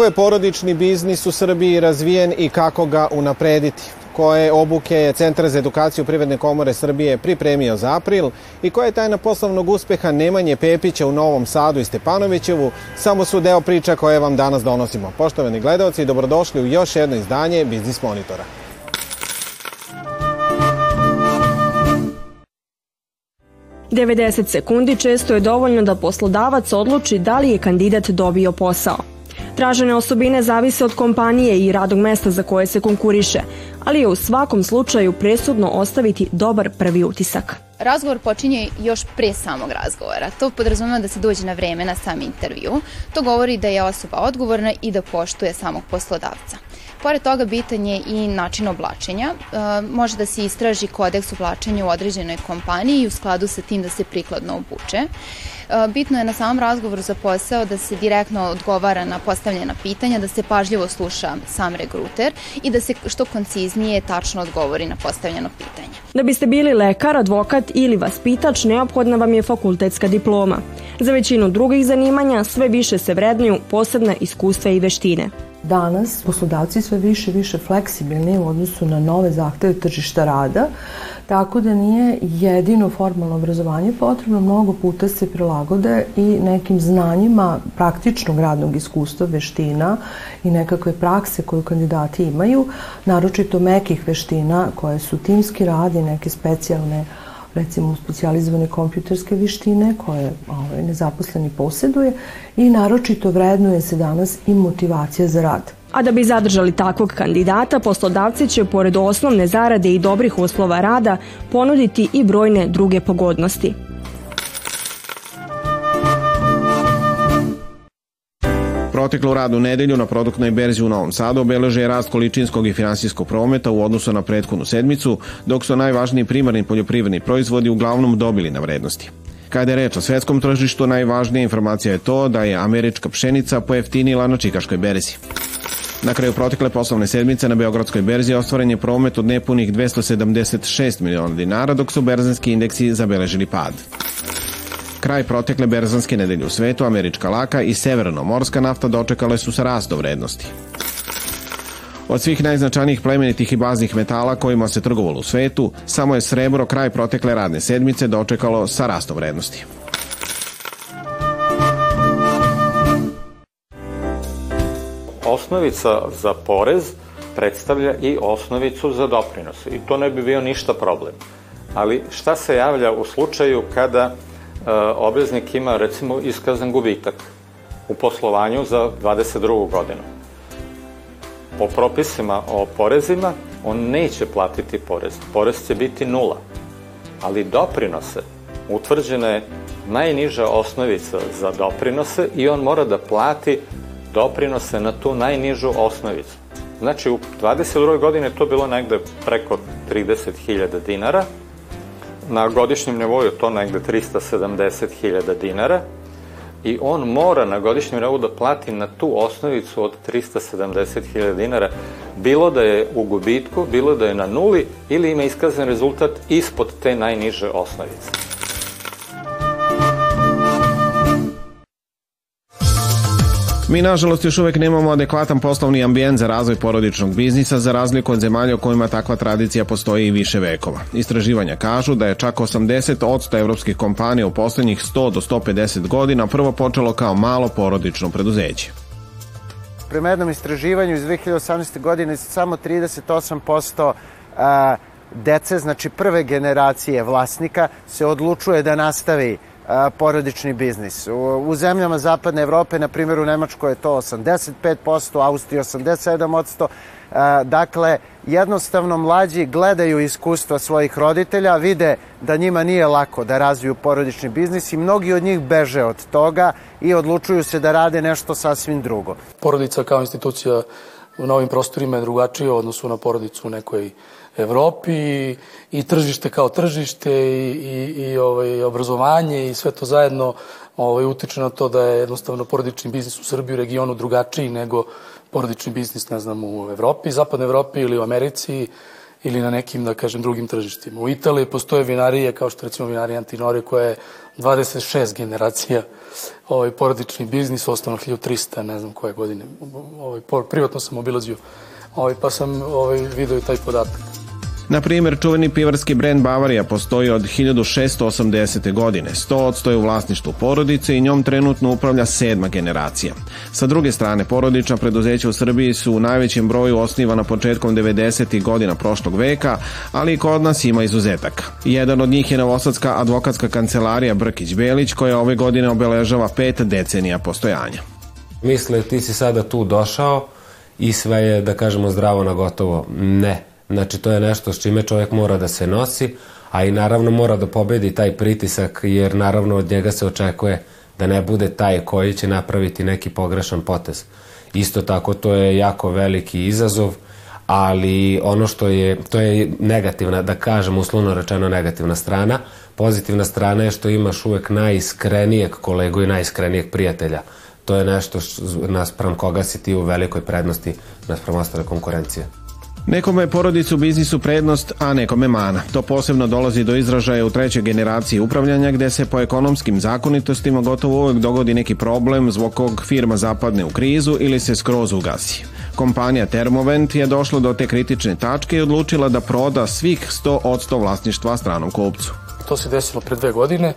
Koliko je porodični biznis u Srbiji razvijen i kako ga unaprediti? koje obuke je Centar za edukaciju Privredne komore Srbije pripremio za april i koja je tajna poslovnog uspeha Nemanje Pepića u Novom Sadu i Stepanovićevu, samo su deo priča koje vam danas donosimo. Poštovani gledalci, dobrodošli u još jedno izdanje Biznis Monitora. Devedeset sekundi često je dovoljno da poslodavac odluči da li je kandidat dobio posao. Tražene osobine zavise od kompanije i radog mesta za koje se konkuriše, ali je u svakom slučaju presudno ostaviti dobar prvi utisak. Razgovor počinje još pre samog razgovora. To podrazumeva da se dođe na vreme na sam intervju. To govori da je osoba odgovorna i da poštuje samog poslodavca. Pored toga bitan je i način oblačenja. E, može da se istraži kodeks oblačenja u određenoj kompaniji i u skladu sa tim da se prikladno obuče. Bitno je na samom razgovoru za posao da se direktno odgovara na postavljena pitanja, da se pažljivo sluša sam regruter i da se što konciznije tačno odgovori na postavljeno pitanje. Da biste bili lekar, advokat ili vaspitač, neophodna vam je fakultetska diploma. Za većinu drugih zanimanja sve više se vrednuju posebne iskustva i veštine. Danas poslodavci sve više i više fleksibilni u odnosu na nove zahteve tržišta rada, tako da nije jedino formalno obrazovanje potrebno, mnogo puta se prilagode i nekim znanjima praktičnog radnog iskustva, veština i nekakve prakse koju kandidati imaju, naročito mekih veština koje su timski rad i neke specijalne recimo specializovane kompjuterske vištine koje ovaj, nezaposleni posjeduje i naročito vrednuje se danas i motivacija za rad. A da bi zadržali takvog kandidata, poslodavci će pored osnovne zarade i dobrih uslova rada ponuditi i brojne druge pogodnosti. Proteklu radnu nedelju na produktnoj berzi u Novom Sadu obeleže rast količinskog i finansijskog prometa u odnosu na prethodnu sedmicu, dok su najvažniji primarni poljoprivredni proizvodi uglavnom dobili na vrednosti. Kada je reč o svetskom tržištu, najvažnija informacija je to da je američka pšenica pojeftinila na čikaškoj berzi. Na kraju protekle poslovne sedmice na Beogradskoj berzi ostvaren je promet od nepunih 276 miliona dinara, dok su berzanski indeksi zabeležili pad. Kraj protekle berzanske nedelje u svetu, američka laka i severno-morska nafta dočekale su sa rastom vrednosti. Od svih najznačajnijih plemenitih i baznih metala kojima se trgovalo u svetu, samo je srebro kraj protekle radne sedmice dočekalo sa rastom vrednosti. Osnovica za porez predstavlja i osnovicu za doprinose i to ne bi bio ništa problem. Ali šta se javlja u slučaju kada obveznik ima recimo iskazan gubitak u poslovanju za 22. godinu. Po propisima o porezima on neće platiti porez. Porez će biti nula. Ali doprinose, utvrđena je najniža osnovica za doprinose i on mora da plati doprinose na tu najnižu osnovicu. Znači, u 22. godine to bilo negde preko 30.000 dinara, na godišnjem nivou je to negde 370.000 dinara i on mora na godišnjem nivou da plati na tu osnovicu od 370.000 dinara, bilo da je u gubitku, bilo da je na nuli ili ima iskazan rezultat ispod te najniže osnovice. Mi, nažalost, još uvek nemamo adekvatan poslovni ambijent za razvoj porodičnog biznisa za razliku od zemalja u kojima takva tradicija postoji i više vekova. Istraživanja kažu da je čak 80 od evropskih kompanija u poslednjih 100 do 150 godina prvo počelo kao malo porodično preduzeće. Prema jednom istraživanju iz 2018. godine samo 38% dece, znači prve generacije vlasnika, se odlučuje da nastavi porodični biznis. U, u zemljama zapadne Evrope, na primjer u Nemačkoj je to 85%, Austriji 87%. Dakle, jednostavno mlađi gledaju iskustva svojih roditelja, vide da njima nije lako da razviju porodični biznis i mnogi od njih beže od toga i odlučuju se da rade nešto sasvim drugo. Porodica kao institucija u novim prostorima je drugačija u odnosu na porodicu u nekoj Evropi i, i tržište kao tržište i, i, i ovaj, obrazovanje i sve to zajedno ovaj, utiče na to da je jednostavno porodični biznis u Srbiji u regionu drugačiji nego porodični biznis, ne znam, u Evropi, zapadnoj Evropi ili u Americi ili na nekim, da kažem, drugim tržištima. U Italiji postoje vinarije, kao što recimo vinarija Antinori, koja je 26 generacija ovaj, porodični biznis, osnovno 1300, ne znam koje godine. Ovaj, privatno sam obilazio, ovaj, pa sam ovaj, video i taj podatak. Na primjer, čuveni pivarski brend Bavarija postoji od 1680. godine. 100% je u vlasništvu porodice i njom trenutno upravlja sedma generacija. Sa druge strane, porodična preduzeća u Srbiji su u najvećem broju osnivana početkom 90. godina prošlog veka, ali i kod nas ima izuzetaka. Jedan od njih je Novosadska advokatska kancelarija Brkić-Belić koja ove godine obeležava pet decenija postojanja. Misle, ti si sada tu došao i sve je, da kažemo, zdravo na gotovo. Ne, Znači, to je nešto s čime čovjek mora da se nosi, a i naravno mora da pobedi taj pritisak, jer naravno od njega se očekuje da ne bude taj koji će napraviti neki pogrešan potez. Isto tako, to je jako veliki izazov, ali ono što je, to je negativna, da kažem uslovno rečeno negativna strana. Pozitivna strana je što imaš uvek najiskrenijeg kolegu i najiskrenijeg prijatelja. To je nešto naspram koga si ti u velikoj prednosti naspram ostale konkurencije. Nekome je porodica u biznisu prednost, a nekome mana. To posebno dolazi do izražaja u trećoj generaciji upravljanja gde se po ekonomskim zakonitostima gotovo uvek dogodi neki problem zbog kog firma zapadne u krizu ili se skroz ugasi. Kompanija Termovent je došla do te kritične tačke i odlučila da proda svih 100% vlasništva stranom kupcu. To se desilo pre dve godine. E,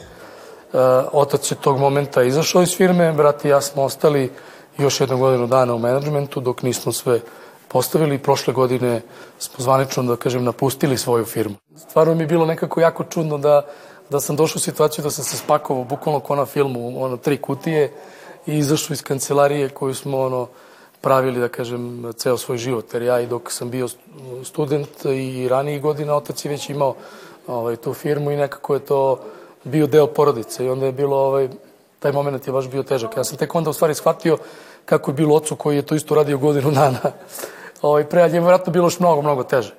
otac je tog momenta izašao iz firme, brat i ja smo ostali još jednu godinu dana u menadžmentu dok nismo sve postavili. Prošle godine smo zvanično, da kažem, napustili svoju firmu. Stvarno mi je bilo nekako jako čudno da, da sam došao u situaciju da sam se spakovao bukvalno ko na filmu, ono, tri kutije i izašao iz kancelarije koju smo, ono, pravili, da kažem, ceo svoj život. Jer ja i dok sam bio student i ranijih godina, otac je već imao ovaj, tu firmu i nekako je to bio deo porodice i onda je bilo, ovaj, taj moment je baš bio težak. Ja sam tek onda u stvari shvatio kako je bilo ocu koji je to isto radio godinu dana ovaj, ali je vjerojatno bilo još mnogo, mnogo teže.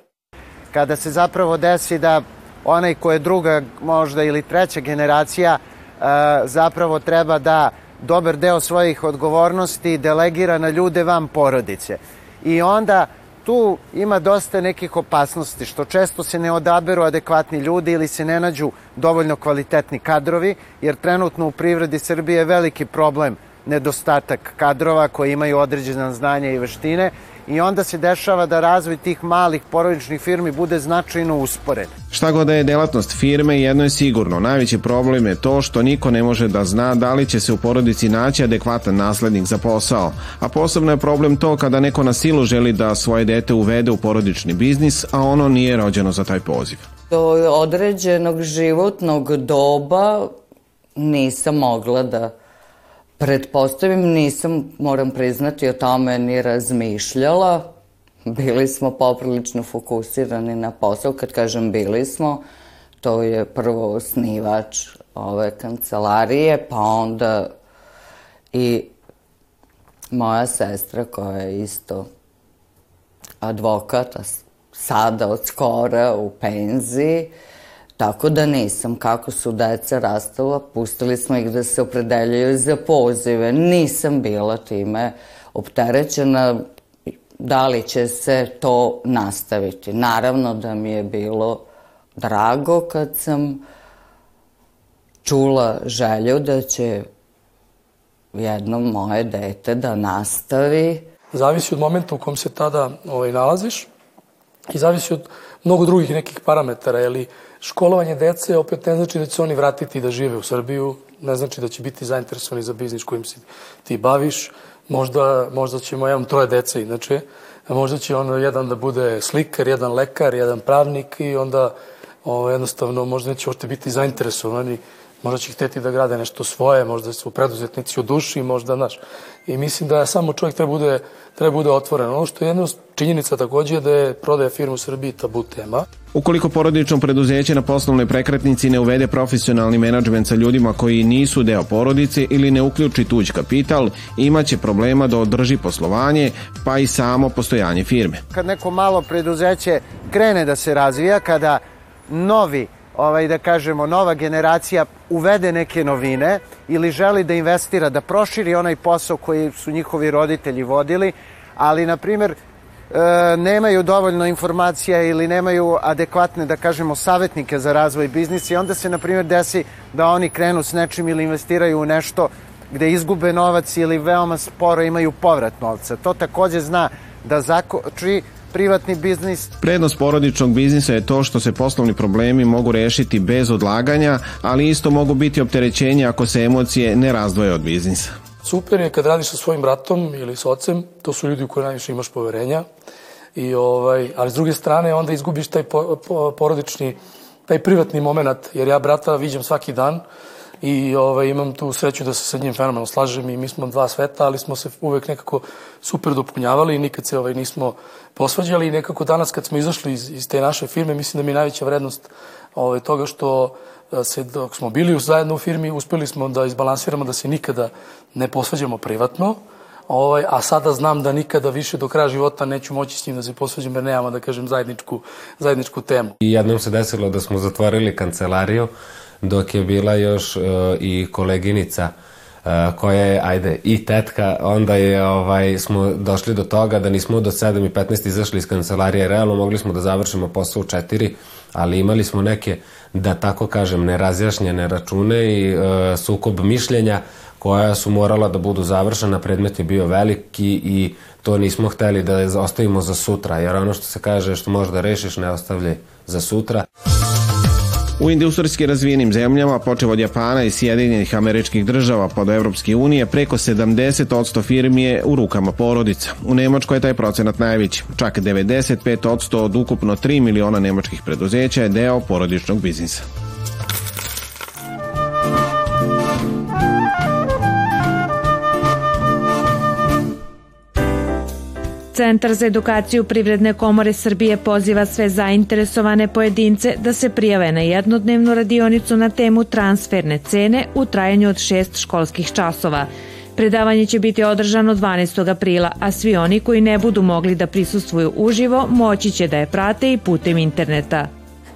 Kada se zapravo desi da onaj ko je druga možda ili treća generacija e, zapravo treba da dobar deo svojih odgovornosti delegira na ljude van porodice. I onda tu ima dosta nekih opasnosti, što često se ne odaberu adekvatni ljudi ili se ne nađu dovoljno kvalitetni kadrovi, jer trenutno u privredi Srbije je veliki problem nedostatak kadrova koji imaju određena znanja i veštine i onda se dešava da razvoj tih malih porodičnih firmi bude značajno usporen. Šta god da je delatnost firme, jedno je sigurno. Najveći problem je to što niko ne može da zna da li će se u porodici naći adekvatan naslednik za posao. A posebno je problem to kada neko na silu želi da svoje dete uvede u porodični biznis, a ono nije rođeno za taj poziv. Do određenog životnog doba nisam mogla da Pretpostavim, nisam, moram priznati, o tome ni razmišljala. Bili smo poprilično fokusirani na posao. Kad kažem bili smo, to je prvo osnivač ove kancelarije, pa onda i moja sestra koja je isto advokata, sada od skora u penziji, Tako da nisam. Kako su deca rastala, pustili smo ih da se opredeljuju za pozive. Nisam bila time opterećena da li će se to nastaviti. Naravno da mi je bilo drago kad sam čula želju da će jedno moje dete da nastavi. Zavisi od momenta u kom se tada ovaj, nalaziš i zavisi od mnogo drugih nekih parametara, ili školovanje dece opet ne znači da će oni vratiti da žive u Srbiju, ne znači da će biti zainteresovani za biznis kojim se ti baviš, možda, možda ćemo, ja imam troje dece inače, možda će on jedan da bude slikar, jedan lekar, jedan pravnik i onda o, jednostavno možda neće uopšte biti zainteresovani možda će hteti da grade nešto svoje, možda su preduzetnici u duši, možda, naš. I mislim da samo čovjek treba bude, treba bude otvoren. Ono što je jedna činjenica takođe je da je prodaja firma u Srbiji tabu tema. Ukoliko porodično preduzeće na poslovnoj prekretnici ne uvede profesionalni menadžment sa ljudima koji nisu deo porodice ili ne uključi tuđ kapital, imaće problema da održi poslovanje, pa i samo postojanje firme. Kad neko malo preduzeće krene da se razvija, kada novi ovaj, da kažemo, nova generacija uvede neke novine ili želi da investira, da proširi onaj posao koji su njihovi roditelji vodili, ali, na primjer, e, nemaju dovoljno informacija ili nemaju adekvatne, da kažemo, savetnike za razvoj biznisa i onda se, na primjer, desi da oni krenu s nečim ili investiraju u nešto gde izgube novac ili veoma sporo imaju povrat novca. To takođe zna da zakoči privatni biznis. Prednost porodičnog biznisa je to što se poslovni problemi mogu rešiti bez odlaganja, ali isto mogu biti opterećenja ako se emocije ne razdvoje od biznisa. Super je kad radiš sa svojim bratom ili s ocem, to su ljudi u koje najviše imaš poverenja, I, ovaj, ali s druge strane onda izgubiš taj po, po, porodični, taj privatni moment, jer ja brata viđam svaki dan, i ovaj, imam tu sreću da se sa njim fenomenalno slažem i mi smo dva sveta, ali smo se uvek nekako super dopunjavali i nikad se ovaj, nismo posvađali i nekako danas kad smo izašli iz, iz te naše firme, mislim da mi je najveća vrednost ovaj, toga što e, se, dok smo bili zajedno u firmi, uspeli smo da izbalansiramo da se nikada ne posvađamo privatno, ovaj, a sada znam da nikada više do kraja života neću moći s njim da se posvađam jer nemamo, da kažem, zajedničku, zajedničku temu. I jednom se desilo da smo zatvorili kancelariju, dok je bila još uh, i koleginica uh, koja je, ajde, i tetka, onda je, ovaj, smo došli do toga da nismo do 7 i 15 izašli iz kancelarije, realno mogli smo da završimo posao u 4, ali imali smo neke, da tako kažem, nerazjašnjene račune i uh, sukob mišljenja koja su morala da budu završena, predmet je bio veliki i to nismo hteli da ostavimo za sutra, jer ono što se kaže što možeš da rešiš ne ostavlje za sutra. U industrijski razvijenim zemljama, počeo od Japana i Sjedinjenih američkih država pa do Evropske unije, preko 70% firmi je u rukama porodica. U Nemačkoj je taj procenat najveći. Čak 95% od ukupno 3 miliona nemačkih preduzeća je deo porodičnog biznisa. Centar za edukaciju Privredne komore Srbije poziva sve zainteresovane pojedince da se prijave na jednodnevnu radionicu na temu transferne cene u trajanju od šest školskih časova. Predavanje će biti održano 12. aprila, a svi oni koji ne budu mogli da prisustvuju uživo moći će da je prate i putem interneta.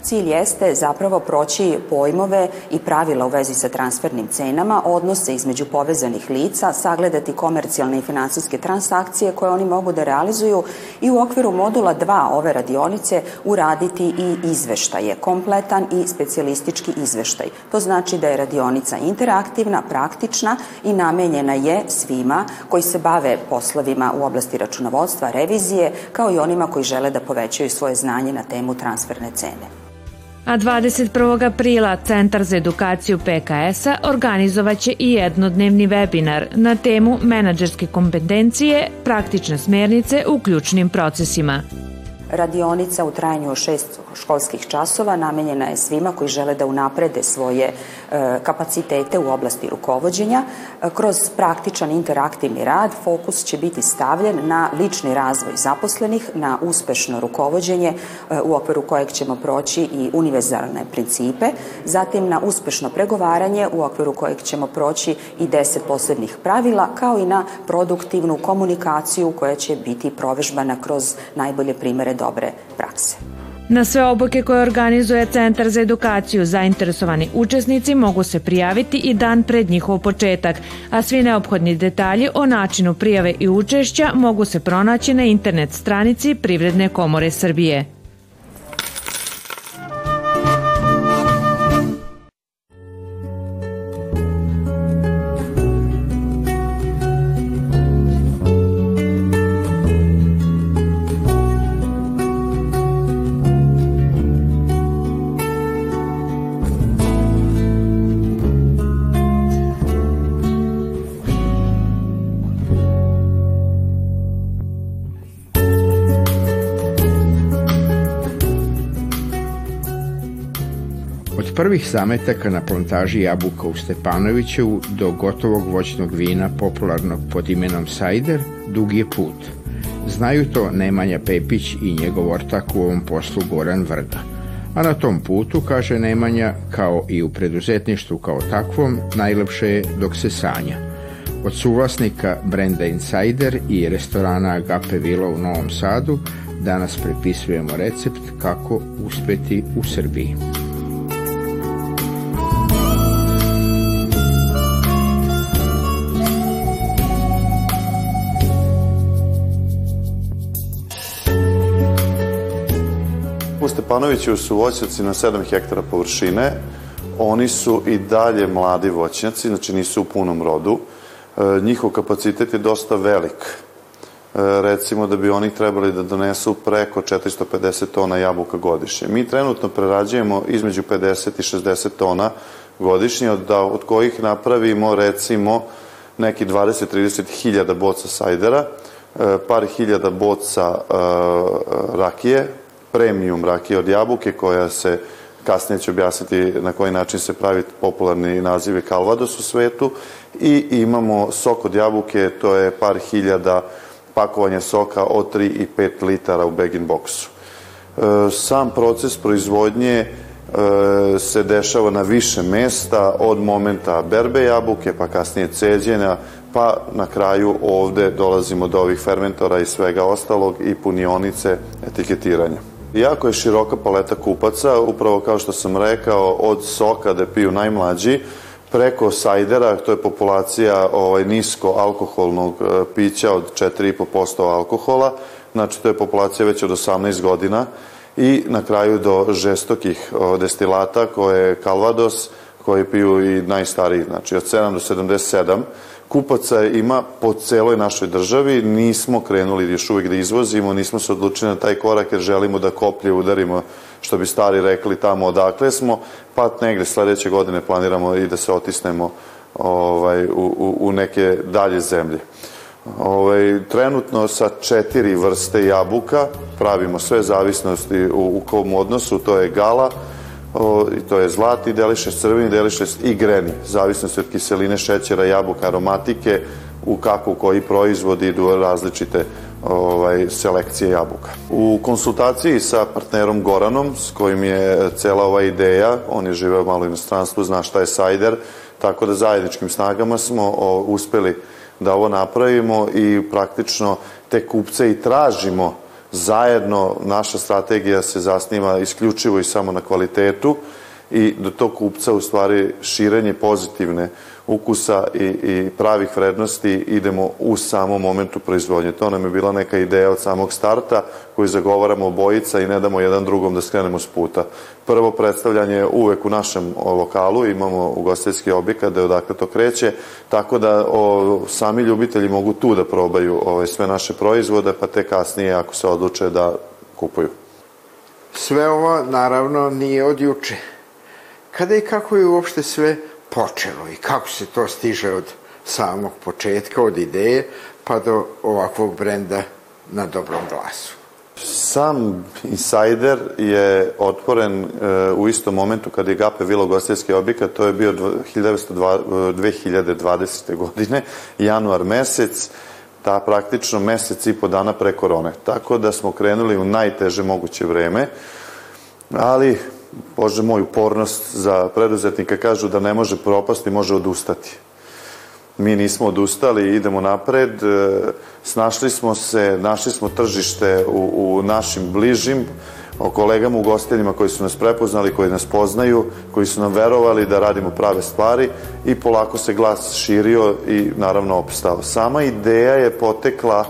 Cilj jeste zapravo proći pojmove i pravila u vezi sa transfernim cenama, odnose između povezanih lica, sagledati komercijalne i finansijske transakcije koje oni mogu da realizuju i u okviru modula 2 ove radionice uraditi i izveštaje, kompletan i specijalistički izveštaj. To znači da je radionica interaktivna, praktična i namenjena je svima koji se bave poslovima u oblasti računovodstva, revizije, kao i onima koji žele da povećaju svoje znanje na temu transferne cene a 21. aprila Centar za edukaciju PKS-a organizovaće i jednodnevni webinar na temu menadžerske kompetencije, praktične smernice u ključnim procesima. Radionica u trajanju šest školskih časova namenjena je svima koji žele da unaprede svoje e, kapacitete u oblasti rukovodđenja. Kroz praktičan interaktivni rad fokus će biti stavljen na lični razvoj zaposlenih, na uspešno rukovodđenje e, u okviru kojeg ćemo proći i univerzalne principe, zatim na uspešno pregovaranje u okviru kojeg ćemo proći i deset posebnih pravila, kao i na produktivnu komunikaciju koja će biti provežbana kroz najbolje primere dobre prakse. Na sve obuke koje organizuje Centar za edukaciju zainteresovani učesnici mogu se prijaviti i dan pred njihov početak, a svi neophodni detalji o načinu prijave i učešća mogu se pronaći na internet stranici Privredne komore Srbije. Prvih zametaka na plantaži jabuka u Stepanovićevu do gotovog voćnog vina popularnog pod imenom Sajder dug je put. Znaju to Nemanja Pepić i njegov ortak u ovom poslu Goran Vrda. A na tom putu, kaže Nemanja, kao i u preduzetništvu kao takvom, najlepše je dok se sanja. Od suvlasnika brenda Insider i restorana Agape Vila u Novom Sadu danas prepisujemo recept kako uspeti u Srbiji. Stepanovićevu su voćnjaci na 7 hektara površine. Oni su i dalje mladi voćnjaci, znači nisu u punom rodu. E, njihov kapacitet je dosta velik. E, recimo da bi oni trebali da donesu preko 450 tona jabuka godišnje. Mi trenutno prerađujemo između 50 i 60 tona godišnje, od, da, od kojih napravimo recimo neki 20-30 hiljada boca sajdera, e, par hiljada boca rakije, premium rakije od jabuke koja se kasnije ću objasniti na koji način se pravi popularni naziv Calvados u svetu i imamo sok od jabuke, to je par hiljada pakovanja soka od 3 i 5 litara u bag boxu. E, sam proces proizvodnje e, se dešava na više mesta, od momenta berbe jabuke, pa kasnije ceđenja, pa na kraju ovde dolazimo do ovih fermentora i svega ostalog i punionice etiketiranja. Jako je široka paleta kupaca, upravo kao što sam rekao, od soka da piju najmlađi, preko sajdera, to je populacija ovaj, nisko alkoholnog e, pića od 4,5% alkohola, znači to je populacija već od 18 godina i na kraju do žestokih destilata koje je Calvados, koji piju i najstariji, znači od 7 do 77 kupaca ima po celoj našoj državi, nismo krenuli još uvijek da izvozimo, nismo se odlučili na taj korak jer želimo da koplje udarimo, što bi stari rekli, tamo odakle smo, pa negde sledeće godine planiramo i da se otisnemo ovaj, u, u, u neke dalje zemlje. Ovaj, trenutno sa četiri vrste jabuka pravimo sve zavisnosti u, u kom odnosu, to je gala, o, i to je zlatni delišes, crveni delišes i greni, zavisno se od kiseline, šećera, jabuka, aromatike, u kako koji proizvodi idu različite ovaj, selekcije jabuka. U konsultaciji sa partnerom Goranom, s kojim je cela ova ideja, on je živeo malo u inostranstvu, zna šta je sajder, tako da zajedničkim snagama smo o, uspeli da ovo napravimo i praktično te kupce i tražimo zajedno naša strategija se zasniva isključivo i samo na kvalitetu i do tog kupca u stvari širenje pozitivne ukusa i, i pravih vrednosti idemo u samom momentu proizvodnje. To nam je bila neka ideja od samog starta koju zagovaramo obojica i ne damo jedan drugom da skrenemo s puta. Prvo predstavljanje je uvek u našem lokalu, imamo ugostiteljski objekat da je odakle to kreće, tako da o, sami ljubitelji mogu tu da probaju ovaj, sve naše proizvode, pa te kasnije ako se odluče da kupuju. Sve ovo naravno nije od juče. Kada i kako je uopšte sve počelo i kako se to stiže od samog početka, od ideje, pa do ovakvog brenda na dobrom glasu. Sam Insider je otvoren e, u istom momentu kada je Gape Vilo gostelski objekat, to je bio 2020. godine, januar mesec, ta praktično mesec i po dana pre korone. Tako da smo krenuli u najteže moguće vreme, ali Bože moj, upornost za preduzetnika kažu da ne može propasti, može odustati. Mi nismo odustali, idemo napred, e, snašli smo se, našli smo tržište u, u našim bližim, o kolegama u gostinima koji su nas prepoznali, koji nas poznaju, koji su nam verovali da radimo prave stvari i polako se glas širio i naravno opstao. Sama ideja je potekla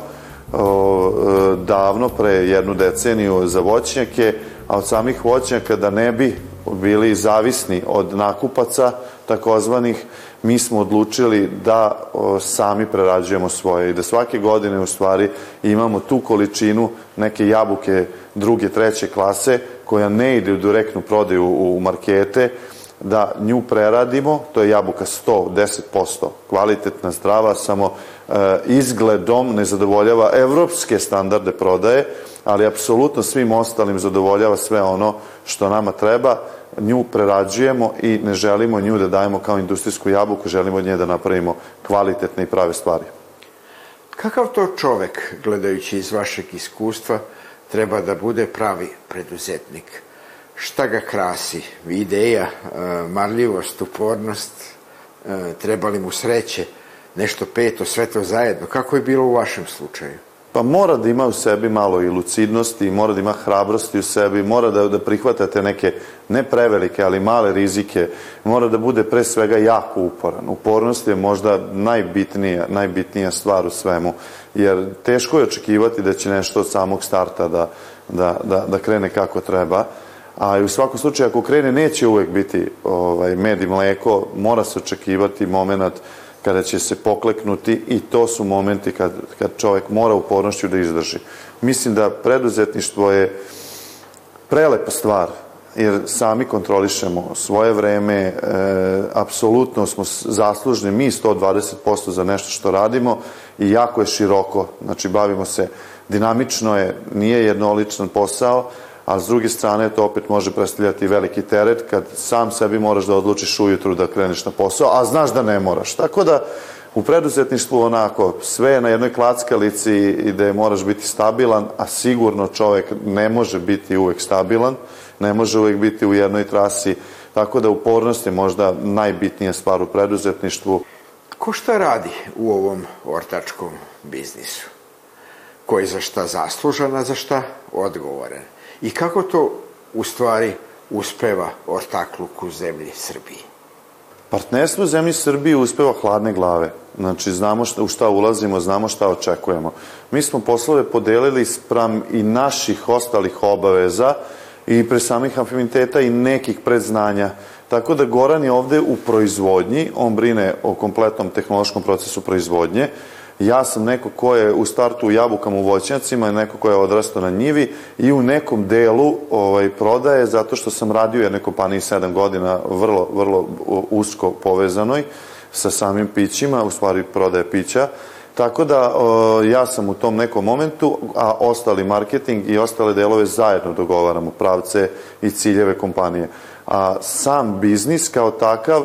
o, e, davno, pre jednu deceniju za voćnjake, a od samih voćnjaka da ne bi bili zavisni od nakupaca takozvanih, mi smo odlučili da o, sami prerađujemo svoje i da svake godine u stvari imamo tu količinu neke jabuke druge, treće klase koja ne ide u direktnu prodaju u, u markete, da nju preradimo, to je jabuka 100, 10%, kvalitetna, zdrava, samo izgledom ne zadovoljava evropske standarde prodaje, ali apsolutno svim ostalim zadovoljava sve ono što nama treba, nju prerađujemo i ne želimo nju da dajemo kao industrijsku jabuku, želimo od nje da napravimo kvalitetne i prave stvari. Kakav to čovek, gledajući iz vašeg iskustva, treba da bude pravi preduzetnik? Šta ga krasi? Ideja, e, marljivost, upornost, e, treba li mu sreće, nešto peto, sve to zajedno? Kako je bilo u vašem slučaju? Pa mora da ima u sebi malo i lucidnosti, mora da ima hrabrosti u sebi, mora da, da prihvatate neke ne prevelike, ali male rizike, mora da bude pre svega jako uporan. Upornost je možda najbitnija, najbitnija stvar u svemu, jer teško je očekivati da će nešto od samog starta da, da, da, da krene kako treba, A u svakom slučaju, ako krene, neće uvek biti ovaj, med i mleko, mora se očekivati moment kada će se pokleknuti i to su momenti kad, kad čovek mora upornošću da izdrži. Mislim da preduzetništvo je prelepa stvar, jer sami kontrolišemo svoje vreme, e, apsolutno smo zaslužni mi 120% za nešto što radimo i jako je široko, znači bavimo se dinamično je, nije jednoličan posao, a s druge strane to opet može predstavljati veliki teret kad sam sebi moraš da odlučiš ujutru da kreneš na posao, a znaš da ne moraš. Tako da u preduzetništvu onako sve je na jednoj klackalici i da moraš biti stabilan, a sigurno čovek ne može biti uvek stabilan, ne može uvek biti u jednoj trasi, tako da upornost je možda najbitnija stvar u preduzetništvu. Ko šta radi u ovom ortačkom biznisu? Ko je za šta zaslužan, a za šta odgovoran? I kako to u stvari uspeva ortakluk u zemlji Srbiji? Partnerstvo zemlji Srbije uspeva hladne glave. Znači, znamo šta, u šta ulazimo, znamo šta očekujemo. Mi smo poslove podelili spram i naših ostalih obaveza i pre samih afiniteta i nekih predznanja. Tako da Goran je ovde u proizvodnji, on brine o kompletnom tehnološkom procesu proizvodnje, ja sam neko ko je u startu u jabukama u voćnjacima, neko ko je odrastao na njivi i u nekom delu ovaj, prodaje zato što sam radio u jednoj kompaniji 7 godina vrlo, vrlo usko povezanoj sa samim pićima, u stvari prodaje pića. Tako da ja sam u tom nekom momentu, a ostali marketing i ostale delove zajedno dogovaramo, pravce i ciljeve kompanije. A sam biznis kao takav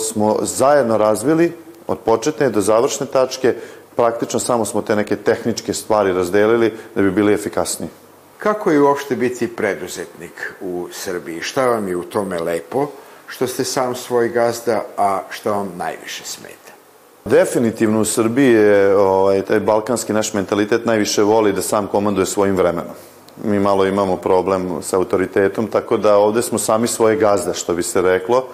smo zajedno razvili od početne do završne tačke praktično samo smo te neke tehničke stvari razdelili da bi bili efikasniji. Kako je uopšte biti preduzetnik u Srbiji? Šta vam je u tome lepo, što ste sam svoj gazda, a šta vam najviše smeta? Definitivno u Srbiji je ovaj, taj balkanski naš mentalitet najviše voli da sam komanduje svojim vremenom. Mi malo imamo problem sa autoritetom, tako da ovde smo sami svoje gazda, što bi se reklo.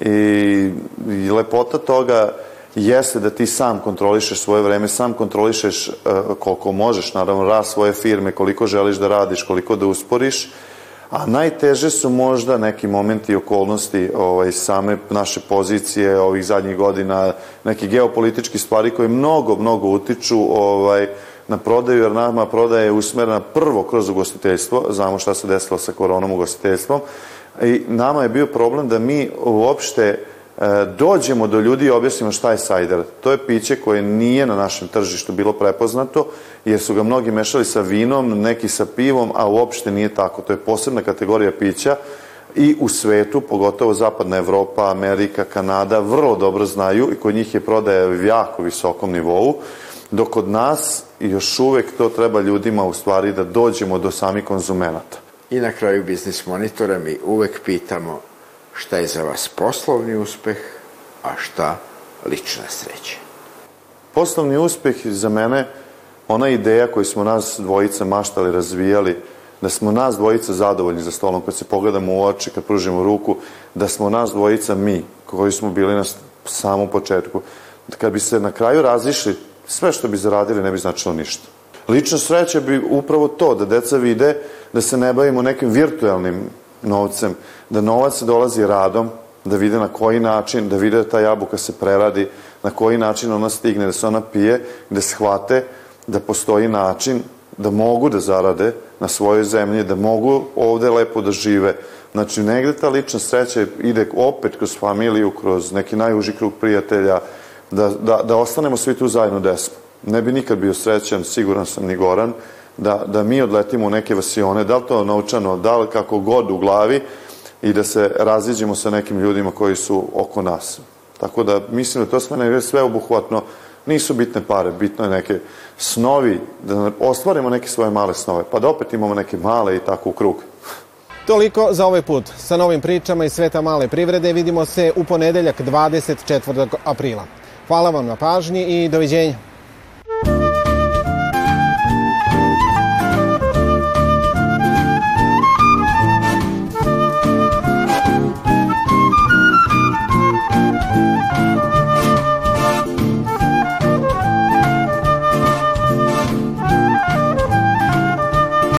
I, i lepota toga jeste da ti sam kontrolišeš svoje vreme, sam kontrolišeš uh, koliko možeš, naravno, rast svoje firme, koliko želiš da radiš, koliko da usporiš, a najteže su možda neki momenti i okolnosti ovaj, same naše pozicije ovih zadnjih godina, neki geopolitički stvari koje mnogo, mnogo utiču ovaj, na prodaju, jer nama prodaja je usmerena prvo kroz ugostiteljstvo, znamo šta se desilo sa koronom ugostiteljstvom, i nama je bio problem da mi uopšte E, dođemo do ljudi i objasnimo šta je sajder. To je piće koje nije na našem tržištu bilo prepoznato, jer su ga mnogi mešali sa vinom, neki sa pivom, a uopšte nije tako. To je posebna kategorija pića i u svetu, pogotovo zapadna Evropa, Amerika, Kanada, vrlo dobro znaju i kod njih je prodaja u jako visokom nivou, dok kod nas još uvek to treba ljudima u stvari da dođemo do samih konzumenata. I na kraju Biznis Monitora mi uvek pitamo šta je za vas poslovni uspeh, a šta lična sreća? Poslovni uspeh za mene, ona ideja koju smo nas dvojica maštali, razvijali, da smo nas dvojica zadovoljni za stolom, kad se pogledamo u oči, kad pružimo ruku, da smo nas dvojica mi, koji smo bili na samom početku, kad bi se na kraju razišli, sve što bi zaradili ne bi značilo ništa. Lična sreća bi upravo to, da deca vide da se ne bavimo nekim virtualnim novcem, da novac dolazi radom, da vide na koji način, da vide da ta jabuka se preradi, na koji način ona stigne, da se ona pije, da shvate da postoji način da mogu da zarade na svojoj zemlji, da mogu ovde lepo da žive. Znači, negde ta lična sreća ide opet kroz familiju, kroz neki najuži krug prijatelja, da, da, da ostanemo svi tu zajedno desmo. Ne bi nikad bio srećan, siguran sam ni Goran, da, da mi odletimo u neke vasione, da li to naučano, da li kako god u glavi i da se raziđemo sa nekim ljudima koji su oko nas. Tako da mislim da to sve, sve obuhvatno, nisu bitne pare, bitno je neke snovi, da ostvarimo neke svoje male snove, pa da opet imamo neke male i tako u krug. Toliko za ovaj put. Sa novim pričama iz sveta male privrede vidimo se u ponedeljak 24. aprila. Hvala vam na pažnji i doviđenja.